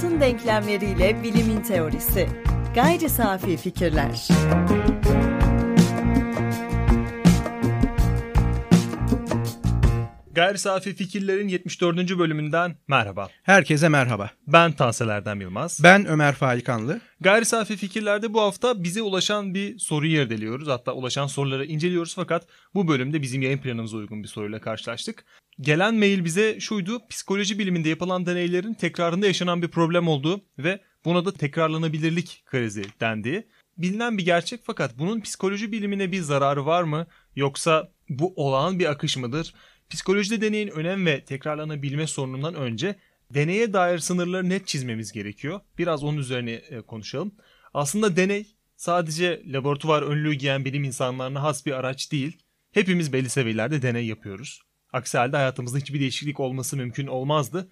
hayatın denklemleriyle bilimin teorisi. Gayri safi fikirler. Gayri Safi Fikirlerin 74. bölümünden merhaba. Herkese merhaba. Ben Tansel Erdem Yılmaz. Ben Ömer Faikanlı. Gayri Safi Fikirler'de bu hafta bize ulaşan bir soruyu irdeliyoruz. Hatta ulaşan soruları inceliyoruz fakat bu bölümde bizim yayın planımıza uygun bir soruyla karşılaştık. Gelen mail bize şuydu. Psikoloji biliminde yapılan deneylerin tekrarında yaşanan bir problem olduğu ve buna da tekrarlanabilirlik krizi dendiği. Bilinen bir gerçek fakat bunun psikoloji bilimine bir zararı var mı? Yoksa bu olağan bir akış mıdır? Psikolojide deneyin önem ve tekrarlanabilme sorunundan önce deneye dair sınırları net çizmemiz gerekiyor. Biraz onun üzerine e, konuşalım. Aslında deney sadece laboratuvar önlüğü giyen bilim insanlarına has bir araç değil. Hepimiz belli seviyelerde deney yapıyoruz. Aksi halde hayatımızda hiçbir değişiklik olması mümkün olmazdı.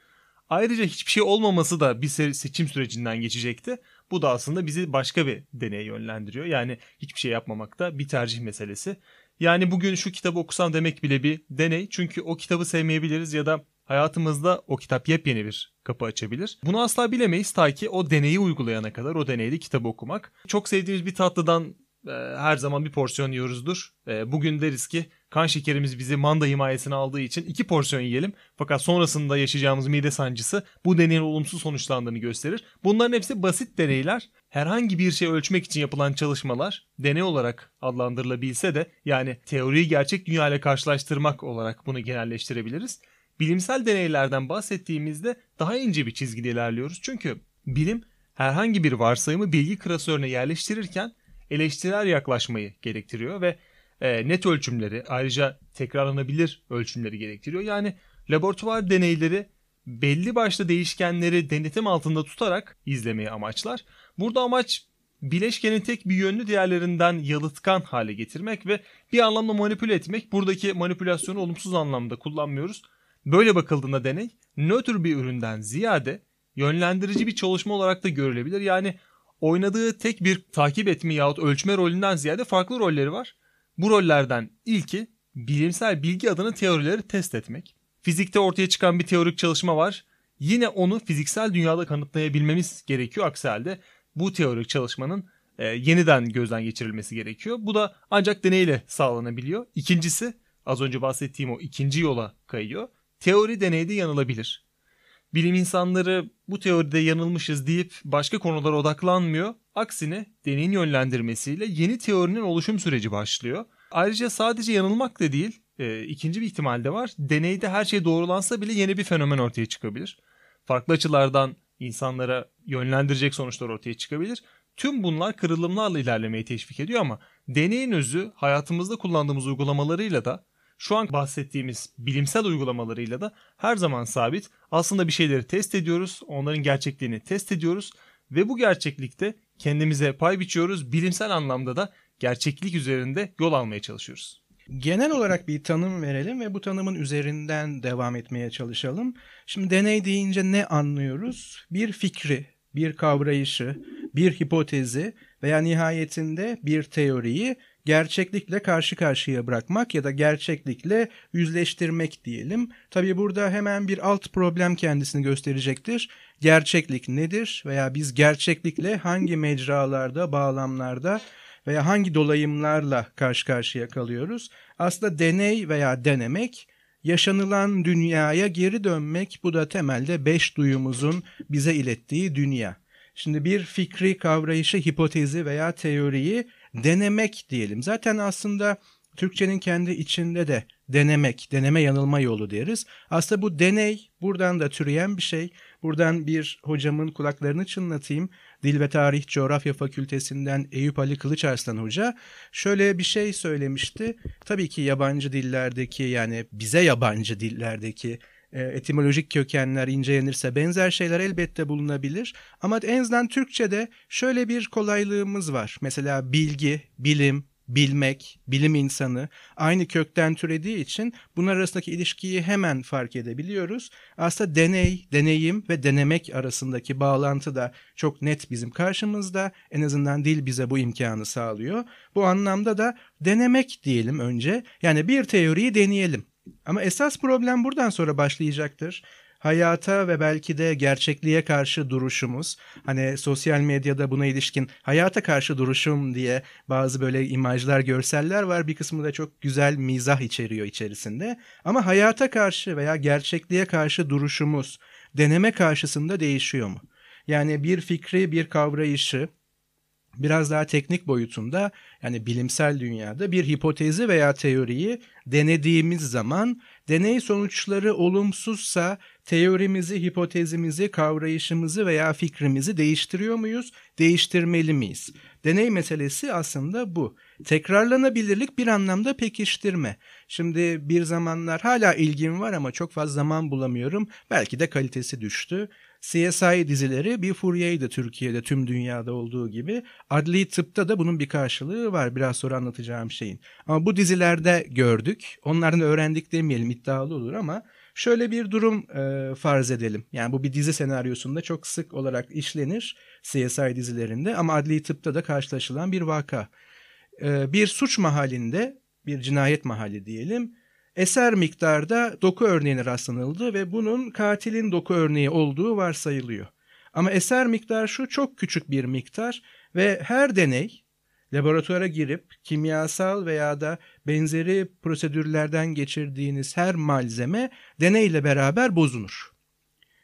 Ayrıca hiçbir şey olmaması da bir seçim sürecinden geçecekti. Bu da aslında bizi başka bir deneye yönlendiriyor. Yani hiçbir şey yapmamak da bir tercih meselesi. Yani bugün şu kitabı okusam demek bile bir deney. Çünkü o kitabı sevmeyebiliriz ya da hayatımızda o kitap yepyeni bir kapı açabilir. Bunu asla bilemeyiz ta ki o deneyi uygulayana kadar o deneyde kitabı okumak. Çok sevdiğimiz bir tatlıdan e, her zaman bir porsiyon yiyoruzdur. E, bugün deriz ki kan şekerimiz bizi manda himayesine aldığı için iki porsiyon yiyelim. Fakat sonrasında yaşayacağımız mide sancısı bu deneyin olumsuz sonuçlandığını gösterir. Bunların hepsi basit deneyler. Herhangi bir şey ölçmek için yapılan çalışmalar deney olarak adlandırılabilse de yani teoriyi gerçek dünya ile karşılaştırmak olarak bunu genelleştirebiliriz. Bilimsel deneylerden bahsettiğimizde daha ince bir çizgide ilerliyoruz. Çünkü bilim herhangi bir varsayımı bilgi klasörüne yerleştirirken eleştirel yaklaşmayı gerektiriyor ve e, net ölçümleri ayrıca tekrarlanabilir ölçümleri gerektiriyor. Yani laboratuvar deneyleri belli başlı değişkenleri denetim altında tutarak izlemeyi amaçlar. Burada amaç bileşkenin tek bir yönlü diğerlerinden yalıtkan hale getirmek ve bir anlamda manipüle etmek. Buradaki manipülasyonu olumsuz anlamda kullanmıyoruz. Böyle bakıldığında deney nötr bir üründen ziyade yönlendirici bir çalışma olarak da görülebilir. Yani oynadığı tek bir takip etme yahut ölçme rolünden ziyade farklı rolleri var. Bu rollerden ilki bilimsel bilgi adına teorileri test etmek. Fizikte ortaya çıkan bir teorik çalışma var. Yine onu fiziksel dünyada kanıtlayabilmemiz gerekiyor. Aksi halde bu teorik çalışmanın e, yeniden gözden geçirilmesi gerekiyor. Bu da ancak deneyle sağlanabiliyor. İkincisi az önce bahsettiğim o ikinci yola kayıyor. Teori deneyde yanılabilir. Bilim insanları bu teoride yanılmışız deyip başka konulara odaklanmıyor. Aksine deneyin yönlendirmesiyle yeni teorinin oluşum süreci başlıyor. Ayrıca sadece yanılmak da değil, e, ikinci bir ihtimal de var. Deneyde her şey doğrulansa bile yeni bir fenomen ortaya çıkabilir. Farklı açılardan insanlara yönlendirecek sonuçlar ortaya çıkabilir. Tüm bunlar kırılımlarla ilerlemeyi teşvik ediyor ama deneyin özü hayatımızda kullandığımız uygulamalarıyla da şu an bahsettiğimiz bilimsel uygulamalarıyla da her zaman sabit. Aslında bir şeyleri test ediyoruz, onların gerçekliğini test ediyoruz ve bu gerçeklikte kendimize pay biçiyoruz. Bilimsel anlamda da gerçeklik üzerinde yol almaya çalışıyoruz. Genel olarak bir tanım verelim ve bu tanımın üzerinden devam etmeye çalışalım. Şimdi deney deyince ne anlıyoruz? Bir fikri, bir kavrayışı, bir hipotezi veya nihayetinde bir teoriyi gerçeklikle karşı karşıya bırakmak ya da gerçeklikle yüzleştirmek diyelim. Tabii burada hemen bir alt problem kendisini gösterecektir. Gerçeklik nedir veya biz gerçeklikle hangi mecralarda, bağlamlarda veya hangi dolayımlarla karşı karşıya kalıyoruz? Aslında deney veya denemek yaşanılan dünyaya geri dönmek bu da temelde beş duyumuzun bize ilettiği dünya. Şimdi bir fikri kavrayışı, hipotezi veya teoriyi denemek diyelim. Zaten aslında Türkçenin kendi içinde de denemek, deneme yanılma yolu deriz. Aslında bu deney buradan da türeyen bir şey. Buradan bir hocamın kulaklarını çınlatayım. Dil ve Tarih Coğrafya Fakültesinden Eyüp Ali Kılıçarslan Hoca şöyle bir şey söylemişti. Tabii ki yabancı dillerdeki yani bize yabancı dillerdeki etimolojik kökenler incelenirse benzer şeyler elbette bulunabilir. Ama en azından Türkçe'de şöyle bir kolaylığımız var. Mesela bilgi, bilim, bilmek, bilim insanı aynı kökten türediği için bunlar arasındaki ilişkiyi hemen fark edebiliyoruz. Aslında deney, deneyim ve denemek arasındaki bağlantı da çok net bizim karşımızda. En azından dil bize bu imkanı sağlıyor. Bu anlamda da denemek diyelim önce. Yani bir teoriyi deneyelim. Ama esas problem buradan sonra başlayacaktır. hayata ve belki de gerçekliğe karşı duruşumuz. Hani sosyal medyada buna ilişkin hayata karşı duruşum diye bazı böyle imajlar, görseller var. Bir kısmı da çok güzel mizah içeriyor içerisinde. Ama hayata karşı veya gerçekliğe karşı duruşumuz deneme karşısında değişiyor mu? Yani bir fikri, bir kavrayışı biraz daha teknik boyutunda yani bilimsel dünyada bir hipotezi veya teoriyi denediğimiz zaman deney sonuçları olumsuzsa teorimizi, hipotezimizi, kavrayışımızı veya fikrimizi değiştiriyor muyuz? Değiştirmeli miyiz? Deney meselesi aslında bu. Tekrarlanabilirlik bir anlamda pekiştirme. Şimdi bir zamanlar hala ilgim var ama çok fazla zaman bulamıyorum. Belki de kalitesi düştü. CSI dizileri bir furyaydı Türkiye'de tüm dünyada olduğu gibi. Adli tıpta da bunun bir karşılığı var biraz sonra anlatacağım şeyin. Ama bu dizilerde gördük. Onlardan öğrendik demeyelim iddialı olur ama şöyle bir durum e, farz edelim. Yani bu bir dizi senaryosunda çok sık olarak işlenir CSI dizilerinde ama adli tıpta da karşılaşılan bir vaka. E, bir suç mahallinde bir cinayet mahalli diyelim eser miktarda doku örneğine rastlanıldı ve bunun katilin doku örneği olduğu varsayılıyor. Ama eser miktar şu çok küçük bir miktar ve her deney laboratuvara girip kimyasal veya da benzeri prosedürlerden geçirdiğiniz her malzeme deneyle beraber bozulur.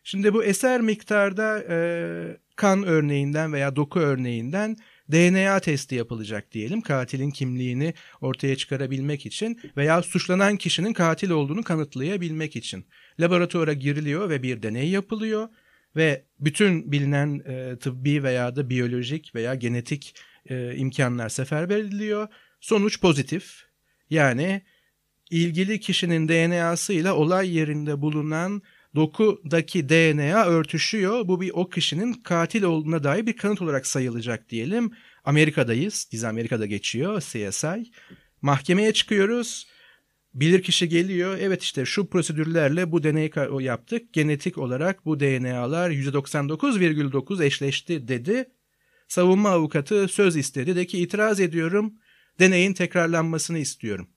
Şimdi bu eser miktarda e, kan örneğinden veya doku örneğinden DNA testi yapılacak diyelim katilin kimliğini ortaya çıkarabilmek için veya suçlanan kişinin katil olduğunu kanıtlayabilmek için. Laboratuvara giriliyor ve bir deney yapılıyor ve bütün bilinen e, tıbbi veya da biyolojik veya genetik e, imkanlar seferber ediliyor. Sonuç pozitif. Yani ilgili kişinin DNA'sıyla olay yerinde bulunan dokudaki DNA örtüşüyor. Bu bir o kişinin katil olduğuna dair bir kanıt olarak sayılacak diyelim. Amerika'dayız. Dizi Amerika'da geçiyor CSI. Mahkemeye çıkıyoruz. Bilir kişi geliyor. Evet işte şu prosedürlerle bu deneyi yaptık. Genetik olarak bu DNA'lar %99,9 eşleşti dedi. Savunma avukatı söz istedi de ki itiraz ediyorum. Deneyin tekrarlanmasını istiyorum.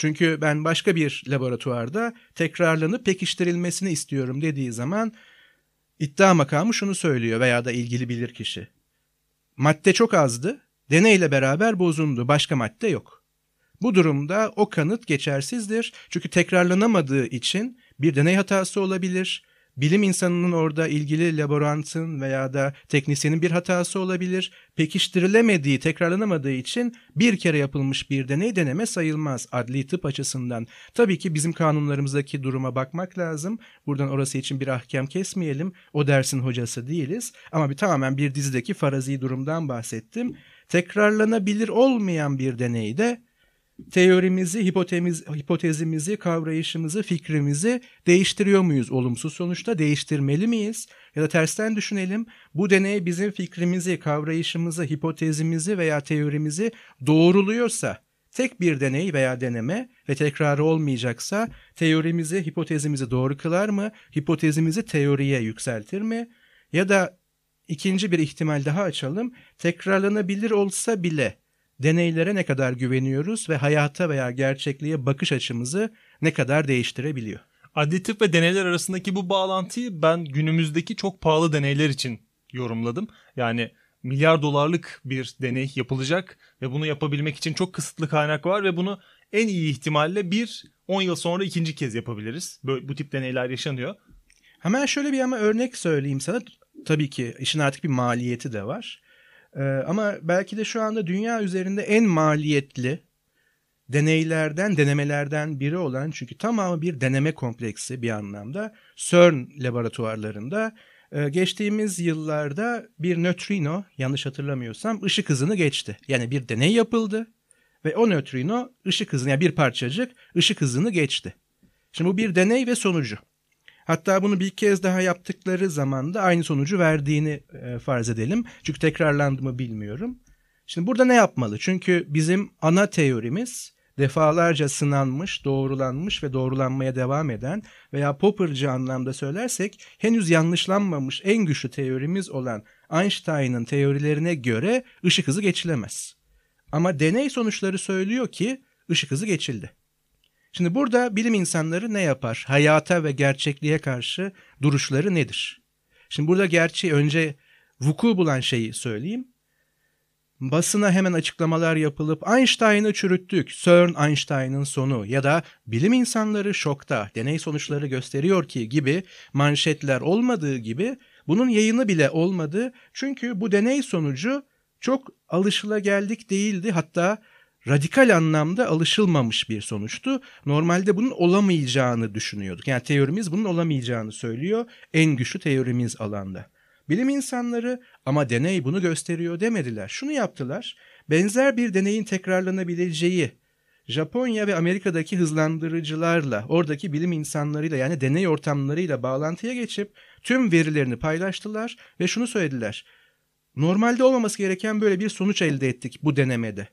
Çünkü ben başka bir laboratuvarda tekrarlanıp pekiştirilmesini istiyorum dediği zaman iddia makamı şunu söylüyor veya da ilgili bilir kişi. Madde çok azdı, deneyle beraber bozundu, başka madde yok. Bu durumda o kanıt geçersizdir çünkü tekrarlanamadığı için bir deney hatası olabilir, bilim insanının orada ilgili laborantın veya da teknisyenin bir hatası olabilir. Pekiştirilemediği, tekrarlanamadığı için bir kere yapılmış bir deney deneme sayılmaz adli tıp açısından. Tabii ki bizim kanunlarımızdaki duruma bakmak lazım. Buradan orası için bir ahkam kesmeyelim. O dersin hocası değiliz. Ama bir tamamen bir dizideki farazi durumdan bahsettim. Tekrarlanabilir olmayan bir deneyde teorimizi, hipotemiz, hipotezimizi, kavrayışımızı, fikrimizi değiştiriyor muyuz olumsuz sonuçta? Değiştirmeli miyiz? Ya da tersten düşünelim. Bu deney bizim fikrimizi, kavrayışımızı, hipotezimizi veya teorimizi doğruluyorsa tek bir deney veya deneme ve tekrarı olmayacaksa teorimizi, hipotezimizi doğru kılar mı? Hipotezimizi teoriye yükseltir mi? Ya da ikinci bir ihtimal daha açalım. Tekrarlanabilir olsa bile deneylere ne kadar güveniyoruz ve hayata veya gerçekliğe bakış açımızı ne kadar değiştirebiliyor. Adli tıp ve deneyler arasındaki bu bağlantıyı ben günümüzdeki çok pahalı deneyler için yorumladım. Yani milyar dolarlık bir deney yapılacak ve bunu yapabilmek için çok kısıtlı kaynak var ve bunu en iyi ihtimalle bir 10 yıl sonra ikinci kez yapabiliriz. Böyle, bu tip deneyler yaşanıyor. Hemen şöyle bir ama örnek söyleyeyim sana. Tabii ki işin artık bir maliyeti de var. Ee, ama belki de şu anda dünya üzerinde en maliyetli deneylerden, denemelerden biri olan çünkü tamamı bir deneme kompleksi bir anlamda CERN laboratuvarlarında e, geçtiğimiz yıllarda bir nötrino yanlış hatırlamıyorsam ışık hızını geçti. Yani bir deney yapıldı ve o nötrino ışık hızını yani bir parçacık ışık hızını geçti. Şimdi bu bir deney ve sonucu. Hatta bunu bir kez daha yaptıkları zaman da aynı sonucu verdiğini e, farz edelim. Çünkü tekrarlandı mı bilmiyorum. Şimdi burada ne yapmalı? Çünkü bizim ana teorimiz defalarca sınanmış, doğrulanmış ve doğrulanmaya devam eden veya Popper'cı anlamda söylersek henüz yanlışlanmamış en güçlü teorimiz olan Einstein'ın teorilerine göre ışık hızı geçilemez. Ama deney sonuçları söylüyor ki ışık hızı geçildi. Şimdi burada bilim insanları ne yapar? Hayata ve gerçekliğe karşı duruşları nedir? Şimdi burada gerçi önce vuku bulan şeyi söyleyeyim. Basına hemen açıklamalar yapılıp Einstein'ı çürüttük, CERN Einstein'ın sonu ya da bilim insanları şokta, deney sonuçları gösteriyor ki gibi manşetler olmadığı gibi bunun yayını bile olmadı. Çünkü bu deney sonucu çok alışılageldik değildi. Hatta radikal anlamda alışılmamış bir sonuçtu. Normalde bunun olamayacağını düşünüyorduk. Yani teorimiz bunun olamayacağını söylüyor. En güçlü teorimiz alanda. Bilim insanları ama deney bunu gösteriyor demediler. Şunu yaptılar. Benzer bir deneyin tekrarlanabileceği Japonya ve Amerika'daki hızlandırıcılarla, oradaki bilim insanlarıyla yani deney ortamlarıyla bağlantıya geçip tüm verilerini paylaştılar ve şunu söylediler. Normalde olmaması gereken böyle bir sonuç elde ettik bu denemede.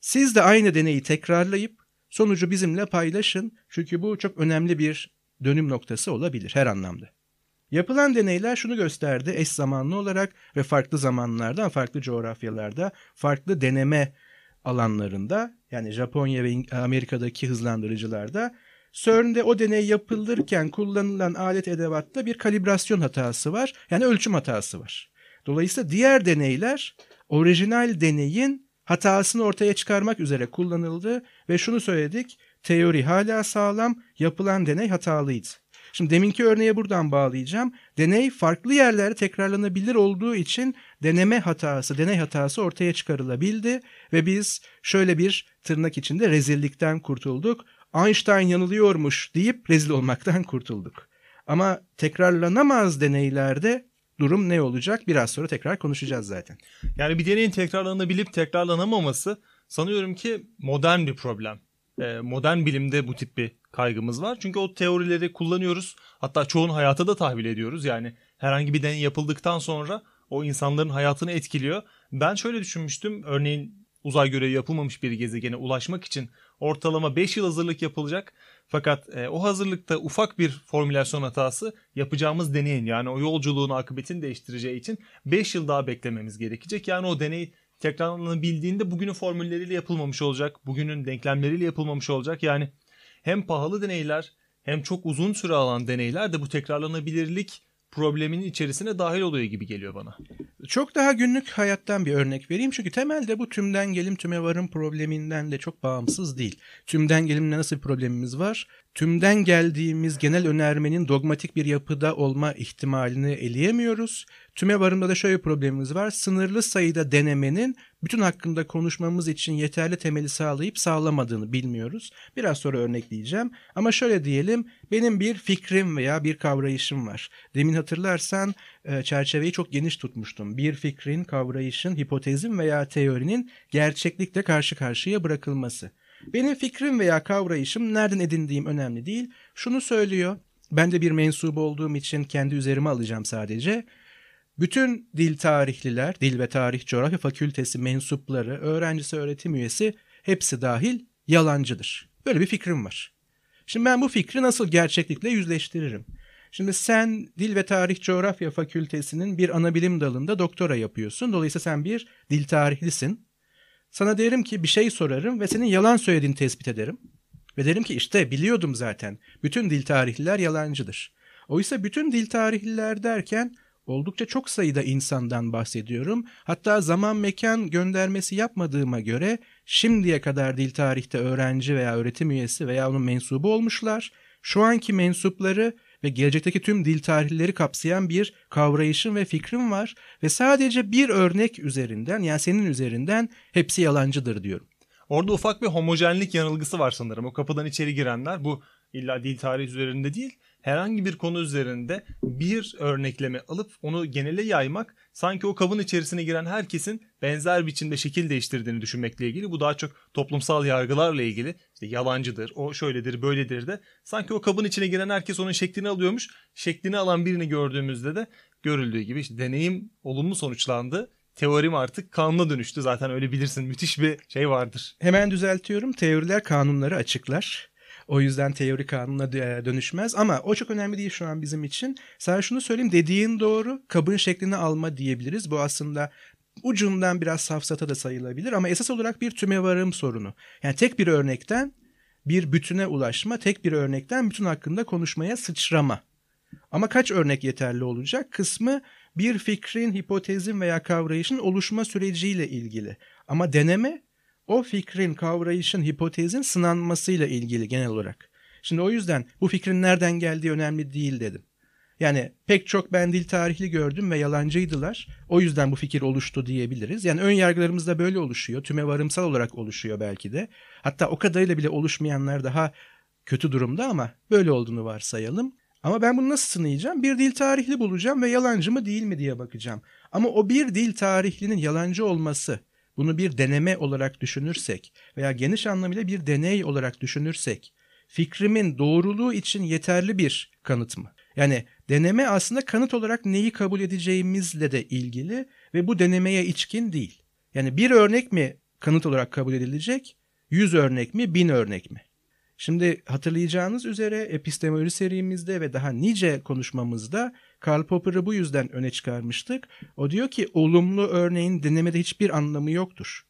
Siz de aynı deneyi tekrarlayıp sonucu bizimle paylaşın çünkü bu çok önemli bir dönüm noktası olabilir her anlamda. Yapılan deneyler şunu gösterdi eş zamanlı olarak ve farklı zamanlarda, farklı coğrafyalarda, farklı deneme alanlarında yani Japonya ve Amerika'daki hızlandırıcılarda CERN'de o deney yapılırken kullanılan alet edevatta bir kalibrasyon hatası var. Yani ölçüm hatası var. Dolayısıyla diğer deneyler orijinal deneyin hatasını ortaya çıkarmak üzere kullanıldı ve şunu söyledik. Teori hala sağlam, yapılan deney hatalıydı. Şimdi deminki örneğe buradan bağlayacağım. Deney farklı yerlerde tekrarlanabilir olduğu için deneme hatası, deney hatası ortaya çıkarılabildi ve biz şöyle bir tırnak içinde rezillikten kurtulduk. Einstein yanılıyormuş deyip rezil olmaktan kurtulduk. Ama tekrarlanamaz deneylerde durum ne olacak? Biraz sonra tekrar konuşacağız zaten. Yani bir deneyin tekrarlanabilip tekrarlanamaması sanıyorum ki modern bir problem. Ee, modern bilimde bu tip bir kaygımız var. Çünkü o teorileri kullanıyoruz. Hatta çoğun hayata da tahvil ediyoruz. Yani herhangi bir deney yapıldıktan sonra o insanların hayatını etkiliyor. Ben şöyle düşünmüştüm. Örneğin uzay görevi yapılmamış bir gezegene ulaşmak için ortalama 5 yıl hazırlık yapılacak. Fakat e, o hazırlıkta ufak bir formülasyon hatası yapacağımız deneyin yani o yolculuğun akıbetini değiştireceği için 5 yıl daha beklememiz gerekecek. Yani o deney tekrarlanabildiğinde bugünün formülleriyle yapılmamış olacak. Bugünün denklemleriyle yapılmamış olacak. Yani hem pahalı deneyler hem çok uzun süre alan deneyler de bu tekrarlanabilirlik probleminin içerisine dahil oluyor gibi geliyor bana. Çok daha günlük hayattan bir örnek vereyim. Çünkü temelde bu tümden gelim tüme varım probleminden de çok bağımsız değil. Tümden gelimle nasıl bir problemimiz var? Tümden geldiğimiz genel önermenin dogmatik bir yapıda olma ihtimalini eleyemiyoruz. Tüme varımda da şöyle bir problemimiz var. Sınırlı sayıda denemenin bütün hakkında konuşmamız için yeterli temeli sağlayıp sağlamadığını bilmiyoruz. Biraz sonra örnekleyeceğim. Ama şöyle diyelim benim bir fikrim veya bir kavrayışım var. Demin hatırlarsan e, çerçeveyi çok geniş tutmuştum. Bir fikrin, kavrayışın, hipotezin veya teorinin gerçeklikle karşı karşıya bırakılması. Benim fikrim veya kavrayışım nereden edindiğim önemli değil. Şunu söylüyor. Ben de bir mensup olduğum için kendi üzerime alacağım sadece. Bütün dil tarihliler, dil ve tarih coğrafya fakültesi mensupları, öğrencisi, öğretim üyesi hepsi dahil yalancıdır. Böyle bir fikrim var. Şimdi ben bu fikri nasıl gerçeklikle yüzleştiririm? Şimdi sen Dil ve Tarih Coğrafya Fakültesinin bir ana bilim dalında doktora yapıyorsun. Dolayısıyla sen bir dil tarihlisin. Sana derim ki bir şey sorarım ve senin yalan söylediğini tespit ederim. Ve derim ki işte biliyordum zaten. Bütün dil tarihliler yalancıdır. Oysa bütün dil tarihliler derken oldukça çok sayıda insandan bahsediyorum. Hatta zaman mekan göndermesi yapmadığıma göre şimdiye kadar dil tarihte öğrenci veya öğretim üyesi veya onun mensubu olmuşlar. Şu anki mensupları ve gelecekteki tüm dil tarihleri kapsayan bir kavrayışım ve fikrim var ve sadece bir örnek üzerinden yani senin üzerinden hepsi yalancıdır diyorum. Orada ufak bir homojenlik yanılgısı var sanırım. O kapıdan içeri girenler bu illa dil tarihi üzerinde değil herhangi bir konu üzerinde bir örnekleme alıp onu genele yaymak sanki o kabın içerisine giren herkesin benzer biçimde şekil değiştirdiğini düşünmekle ilgili. Bu daha çok toplumsal yargılarla ilgili. İşte yalancıdır, o şöyledir, böyledir de. Sanki o kabın içine giren herkes onun şeklini alıyormuş. Şeklini alan birini gördüğümüzde de görüldüğü gibi işte deneyim olumlu sonuçlandı teorim artık kanuna dönüştü. Zaten öyle bilirsin müthiş bir şey vardır. Hemen düzeltiyorum. Teoriler kanunları açıklar. O yüzden teori kanuna e, dönüşmez ama o çok önemli değil şu an bizim için. Sen şunu söyleyeyim dediğin doğru kabın şeklini alma diyebiliriz. Bu aslında ucundan biraz safsata da sayılabilir ama esas olarak bir tümevarım sorunu. Yani tek bir örnekten bir bütüne ulaşma, tek bir örnekten bütün hakkında konuşmaya sıçrama. Ama kaç örnek yeterli olacak? Kısmı bir fikrin, hipotezin veya kavrayışın oluşma süreciyle ilgili. Ama deneme o fikrin, kavrayışın, hipotezin sınanmasıyla ilgili genel olarak. Şimdi o yüzden bu fikrin nereden geldiği önemli değil dedim. Yani pek çok ben dil tarihli gördüm ve yalancıydılar. O yüzden bu fikir oluştu diyebiliriz. Yani ön yargılarımız da böyle oluşuyor. Tüme varımsal olarak oluşuyor belki de. Hatta o kadarıyla bile oluşmayanlar daha kötü durumda ama böyle olduğunu varsayalım. Ama ben bunu nasıl sınayacağım? Bir dil tarihli bulacağım ve yalancı mı değil mi diye bakacağım. Ama o bir dil tarihlinin yalancı olması, bunu bir deneme olarak düşünürsek veya geniş anlamıyla bir deney olarak düşünürsek, fikrimin doğruluğu için yeterli bir kanıt mı? Yani deneme aslında kanıt olarak neyi kabul edeceğimizle de ilgili ve bu denemeye içkin değil. Yani bir örnek mi kanıt olarak kabul edilecek, yüz örnek mi, bin örnek mi? Şimdi hatırlayacağınız üzere epistemoloji serimizde ve daha nice konuşmamızda Karl Popper'ı bu yüzden öne çıkarmıştık. O diyor ki olumlu örneğin denemede hiçbir anlamı yoktur.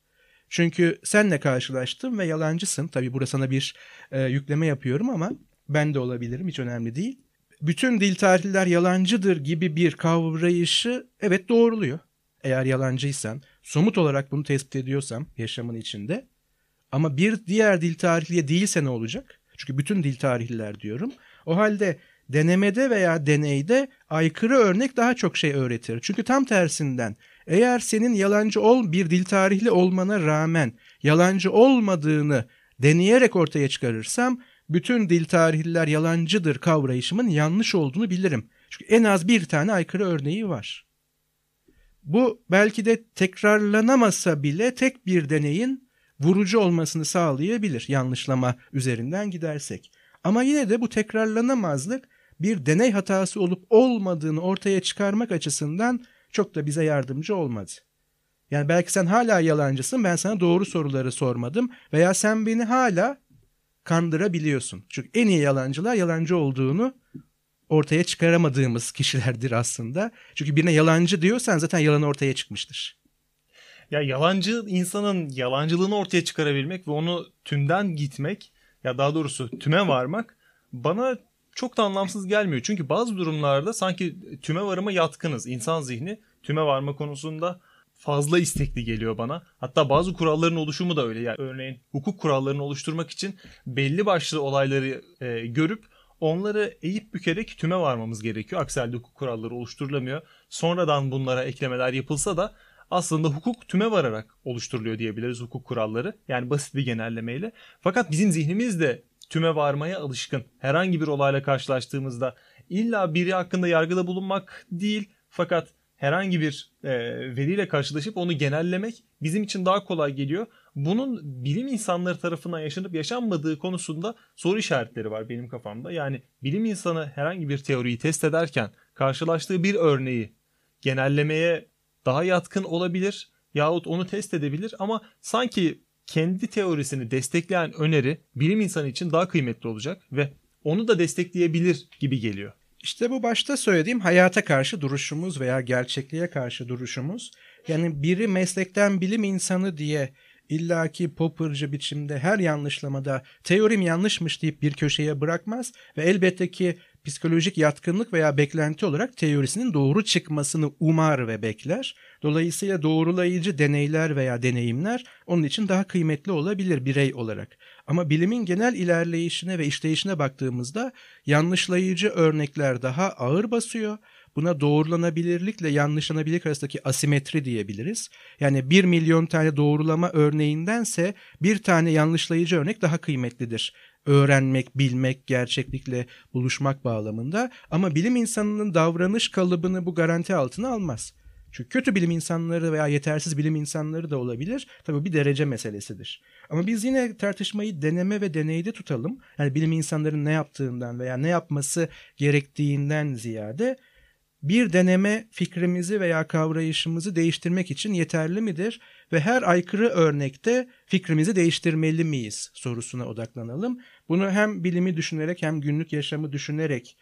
Çünkü senle karşılaştım ve yalancısın. Tabii burada sana bir e, yükleme yapıyorum ama ben de olabilirim hiç önemli değil. Bütün dil tarihliler yalancıdır gibi bir kavrayışı evet doğruluyor. Eğer yalancıysan, somut olarak bunu tespit ediyorsam yaşamın içinde ama bir diğer dil tarihliye değilse ne olacak? Çünkü bütün dil tarihliler diyorum. O halde denemede veya deneyde aykırı örnek daha çok şey öğretir. Çünkü tam tersinden eğer senin yalancı ol bir dil tarihli olmana rağmen yalancı olmadığını deneyerek ortaya çıkarırsam bütün dil tarihliler yalancıdır kavrayışımın yanlış olduğunu bilirim. Çünkü en az bir tane aykırı örneği var. Bu belki de tekrarlanamasa bile tek bir deneyin vurucu olmasını sağlayabilir yanlışlama üzerinden gidersek. Ama yine de bu tekrarlanamazlık bir deney hatası olup olmadığını ortaya çıkarmak açısından çok da bize yardımcı olmadı. Yani belki sen hala yalancısın ben sana doğru soruları sormadım veya sen beni hala kandırabiliyorsun. Çünkü en iyi yalancılar yalancı olduğunu ortaya çıkaramadığımız kişilerdir aslında. Çünkü birine yalancı diyorsan zaten yalan ortaya çıkmıştır. Ya yalancı insanın yalancılığını ortaya çıkarabilmek ve onu tümden gitmek ya daha doğrusu tüme varmak bana çok da anlamsız gelmiyor. Çünkü bazı durumlarda sanki tüme varıma yatkınız. İnsan zihni tüme varma konusunda fazla istekli geliyor bana. Hatta bazı kuralların oluşumu da öyle. Yani örneğin hukuk kurallarını oluşturmak için belli başlı olayları e, görüp onları eğip bükerek tüme varmamız gerekiyor. Aksi hukuk kuralları oluşturulamıyor. Sonradan bunlara eklemeler yapılsa da aslında hukuk tüme vararak oluşturuluyor diyebiliriz hukuk kuralları. Yani basit bir genellemeyle. Fakat bizim zihnimiz de tüme varmaya alışkın. Herhangi bir olayla karşılaştığımızda illa biri hakkında yargıda bulunmak değil fakat herhangi bir e, veriyle karşılaşıp onu genellemek bizim için daha kolay geliyor. Bunun bilim insanları tarafından yaşanıp yaşanmadığı konusunda soru işaretleri var benim kafamda. Yani bilim insanı herhangi bir teoriyi test ederken karşılaştığı bir örneği genellemeye daha yatkın olabilir yahut onu test edebilir ama sanki kendi teorisini destekleyen öneri bilim insanı için daha kıymetli olacak ve onu da destekleyebilir gibi geliyor. İşte bu başta söylediğim hayata karşı duruşumuz veya gerçekliğe karşı duruşumuz. Yani biri meslekten bilim insanı diye illaki popırcı biçimde her yanlışlamada teorim yanlışmış deyip bir köşeye bırakmaz ve elbette ki psikolojik yatkınlık veya beklenti olarak teorisinin doğru çıkmasını umar ve bekler. Dolayısıyla doğrulayıcı deneyler veya deneyimler onun için daha kıymetli olabilir birey olarak. Ama bilimin genel ilerleyişine ve işleyişine baktığımızda yanlışlayıcı örnekler daha ağır basıyor. Buna doğrulanabilirlikle yanlışlanabilirlik arasındaki asimetri diyebiliriz. Yani bir milyon tane doğrulama örneğindense bir tane yanlışlayıcı örnek daha kıymetlidir öğrenmek, bilmek, gerçeklikle buluşmak bağlamında ama bilim insanının davranış kalıbını bu garanti altına almaz. Çünkü kötü bilim insanları veya yetersiz bilim insanları da olabilir. Tabii bir derece meselesidir. Ama biz yine tartışmayı deneme ve deneyde tutalım. Yani bilim insanların ne yaptığından veya ne yapması gerektiğinden ziyade bir deneme fikrimizi veya kavrayışımızı değiştirmek için yeterli midir? Ve her aykırı örnekte fikrimizi değiştirmeli miyiz sorusuna odaklanalım. Bunu hem bilimi düşünerek hem günlük yaşamı düşünerek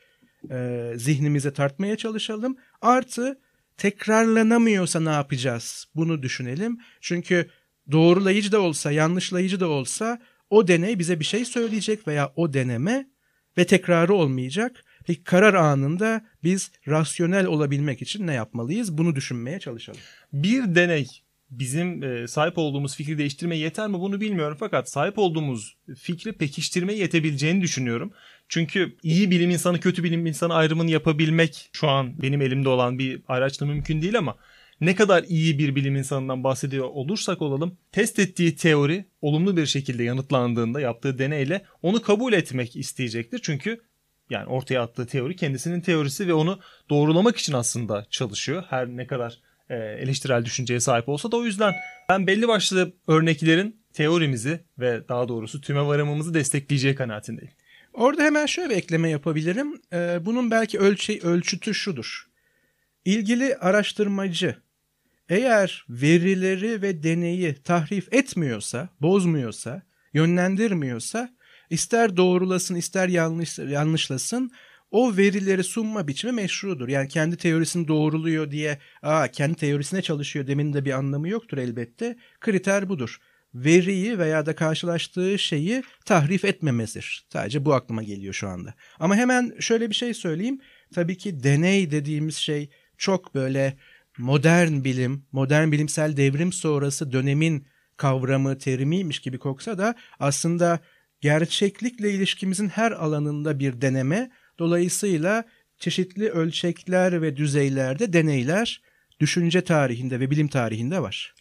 e, zihnimize tartmaya çalışalım. Artı tekrarlanamıyorsa ne yapacağız? Bunu düşünelim. Çünkü doğrulayıcı da olsa, yanlışlayıcı da olsa o deney bize bir şey söyleyecek veya o deneme ve tekrarı olmayacak. Peki karar anında biz rasyonel olabilmek için ne yapmalıyız? Bunu düşünmeye çalışalım. Bir deney bizim e, sahip olduğumuz fikri değiştirmeye yeter mi bunu bilmiyorum fakat sahip olduğumuz fikri pekiştirmeye yetebileceğini düşünüyorum. Çünkü iyi bilim insanı kötü bilim insanı ayrımını yapabilmek şu an benim elimde olan bir araçla mümkün değil ama ne kadar iyi bir bilim insanından bahsediyor olursak olalım test ettiği teori olumlu bir şekilde yanıtlandığında yaptığı deneyle onu kabul etmek isteyecektir. Çünkü yani ortaya attığı teori kendisinin teorisi ve onu doğrulamak için aslında çalışıyor. Her ne kadar e, eleştirel düşünceye sahip olsa da o yüzden ben belli başlı örneklerin teorimizi ve daha doğrusu tüme varımımızı destekleyeceği kanaatindeyim. Orada hemen şöyle bir ekleme yapabilirim. Ee, bunun belki ölçü, ölçütü şudur. İlgili araştırmacı eğer verileri ve deneyi tahrif etmiyorsa, bozmuyorsa, yönlendirmiyorsa ister doğrulasın ister yanlış, yanlışlasın o verileri sunma biçimi meşrudur. Yani kendi teorisini doğruluyor diye aa kendi teorisine çalışıyor demin de bir anlamı yoktur elbette. Kriter budur. Veriyi veya da karşılaştığı şeyi tahrif etmemesidir. Sadece bu aklıma geliyor şu anda. Ama hemen şöyle bir şey söyleyeyim. Tabii ki deney dediğimiz şey çok böyle modern bilim, modern bilimsel devrim sonrası dönemin kavramı, terimiymiş gibi koksa da aslında gerçeklikle ilişkimizin her alanında bir deneme. Dolayısıyla çeşitli ölçekler ve düzeylerde deneyler düşünce tarihinde ve bilim tarihinde var.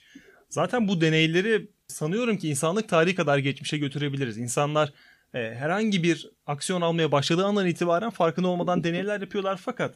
Zaten bu deneyleri sanıyorum ki insanlık tarihi kadar geçmişe götürebiliriz. İnsanlar e, herhangi bir aksiyon almaya başladığı andan itibaren farkında olmadan deneyler yapıyorlar fakat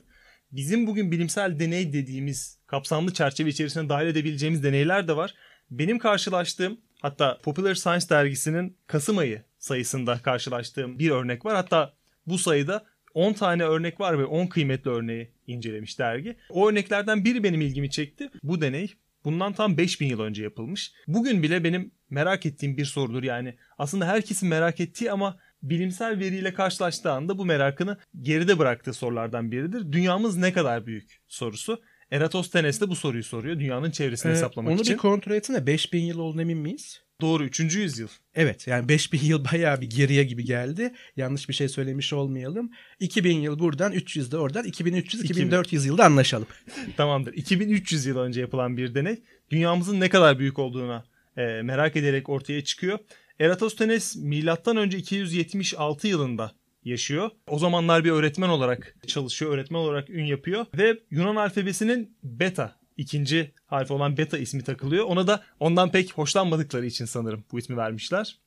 bizim bugün bilimsel deney dediğimiz kapsamlı çerçeve içerisine dahil edebileceğimiz deneyler de var. Benim karşılaştığım hatta Popular Science dergisinin Kasım ayı sayısında karşılaştığım bir örnek var. Hatta bu sayıda 10 tane örnek var ve 10 kıymetli örneği incelemiş dergi. O örneklerden biri benim ilgimi çekti. Bu deney bundan tam 5000 yıl önce yapılmış. Bugün bile benim merak ettiğim bir sorudur. Yani aslında herkesin merak ettiği ama bilimsel veriyle karşılaştığı anda bu merakını geride bıraktığı sorulardan biridir. Dünyamız ne kadar büyük sorusu. Eratosthenes de bu soruyu soruyor dünyanın çevresini ee, hesaplamak onu için. Onu bir kontrol etsene 5000 yıl olduğunu emin miyiz? Doğru 3. yüzyıl. Evet yani 5000 yıl bayağı bir geriye gibi geldi. Yanlış bir şey söylemiş olmayalım. 2000 yıl buradan 300 de oradan 2300 2400 yılda anlaşalım. Tamamdır. 2300 yıl önce yapılan bir deney dünyamızın ne kadar büyük olduğuna e, merak ederek ortaya çıkıyor. Eratosthenes milattan önce 276 yılında yaşıyor. O zamanlar bir öğretmen olarak çalışıyor, öğretmen olarak ün yapıyor ve Yunan alfabesinin beta ikinci harfi olan beta ismi takılıyor. Ona da ondan pek hoşlanmadıkları için sanırım bu ismi vermişler.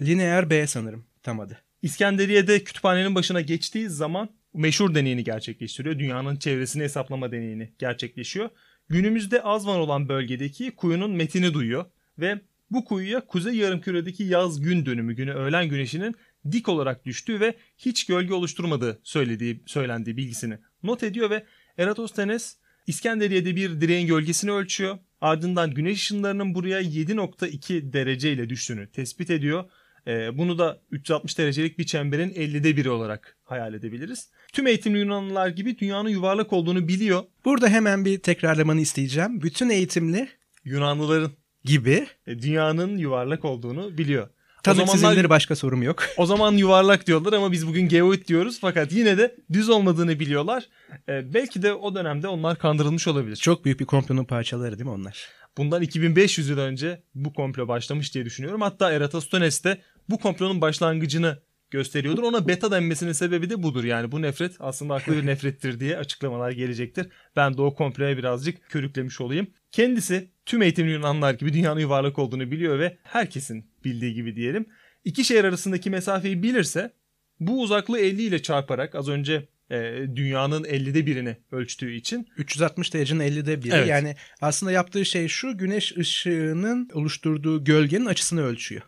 Lineer B sanırım tam adı. İskenderiye'de kütüphanenin başına geçtiği zaman meşhur deneyini gerçekleştiriyor. Dünyanın çevresini hesaplama deneyini gerçekleşiyor. Günümüzde Azvan olan bölgedeki kuyunun metini duyuyor ve bu kuyuya kuzey yarımküredeki yaz gün dönümü günü öğlen güneşinin dik olarak düştüğü ve hiç gölge oluşturmadığı söylediği söylendiği bilgisini not ediyor ve Eratosthenes İskenderiye'de bir direğin gölgesini ölçüyor. Ardından güneş ışınlarının buraya 7.2 derece ile düştüğünü tespit ediyor. Ee, bunu da 360 derecelik bir çemberin 50'de biri olarak hayal edebiliriz. Tüm eğitimli Yunanlılar gibi dünyanın yuvarlak olduğunu biliyor. Burada hemen bir tekrarlamanı isteyeceğim. Bütün eğitimli Yunanlıların gibi dünyanın yuvarlak olduğunu biliyor. Tanık sizinleri başka sorum yok. O zaman yuvarlak diyorlar ama biz bugün geoid diyoruz fakat yine de düz olmadığını biliyorlar. Ee, belki de o dönemde onlar kandırılmış olabilir. Çok büyük bir komplonun parçaları değil mi onlar? Bundan 2500 yıl önce bu komplo başlamış diye düşünüyorum. Hatta Eratosthenes de bu komplonun başlangıcını gösteriyordur. Ona beta denmesinin sebebi de budur. Yani bu nefret aslında haklı bir nefrettir diye açıklamalar gelecektir. Ben de o komploya birazcık körüklemiş olayım. Kendisi tüm eğitimli Yunanlar gibi dünyanın yuvarlak olduğunu biliyor ve herkesin bildiği gibi diyelim. İki şehir arasındaki mesafeyi bilirse bu uzaklığı 50 ile çarparak az önce e, dünyanın 50'de birini ölçtüğü için 360 derecenin 50'de biri. Evet. Yani aslında yaptığı şey şu güneş ışığının oluşturduğu gölgenin açısını ölçüyor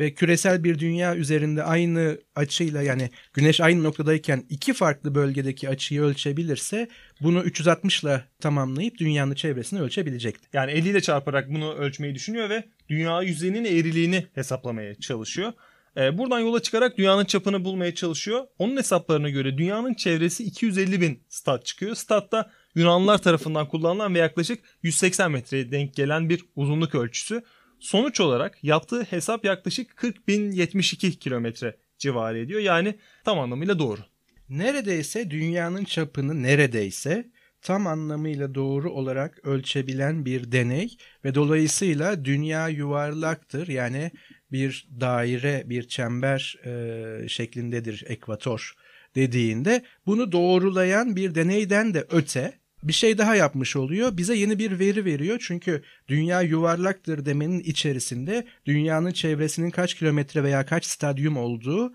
ve küresel bir dünya üzerinde aynı açıyla yani güneş aynı noktadayken iki farklı bölgedeki açıyı ölçebilirse bunu 360 ile tamamlayıp dünyanın çevresini ölçebilecekti. Yani 50 ile çarparak bunu ölçmeyi düşünüyor ve dünya yüzeyinin eğriliğini hesaplamaya çalışıyor. Ee, buradan yola çıkarak dünyanın çapını bulmaya çalışıyor. Onun hesaplarına göre dünyanın çevresi 250 bin stat çıkıyor. Stat da Yunanlılar tarafından kullanılan ve yaklaşık 180 metreye denk gelen bir uzunluk ölçüsü. Sonuç olarak yaptığı hesap yaklaşık 40.072 kilometre civarı ediyor. Yani tam anlamıyla doğru. Neredeyse dünyanın çapını neredeyse tam anlamıyla doğru olarak ölçebilen bir deney ve dolayısıyla dünya yuvarlaktır. Yani bir daire, bir çember e, şeklindedir ekvator dediğinde bunu doğrulayan bir deneyden de öte bir şey daha yapmış oluyor. Bize yeni bir veri veriyor. Çünkü dünya yuvarlaktır demenin içerisinde dünyanın çevresinin kaç kilometre veya kaç stadyum olduğu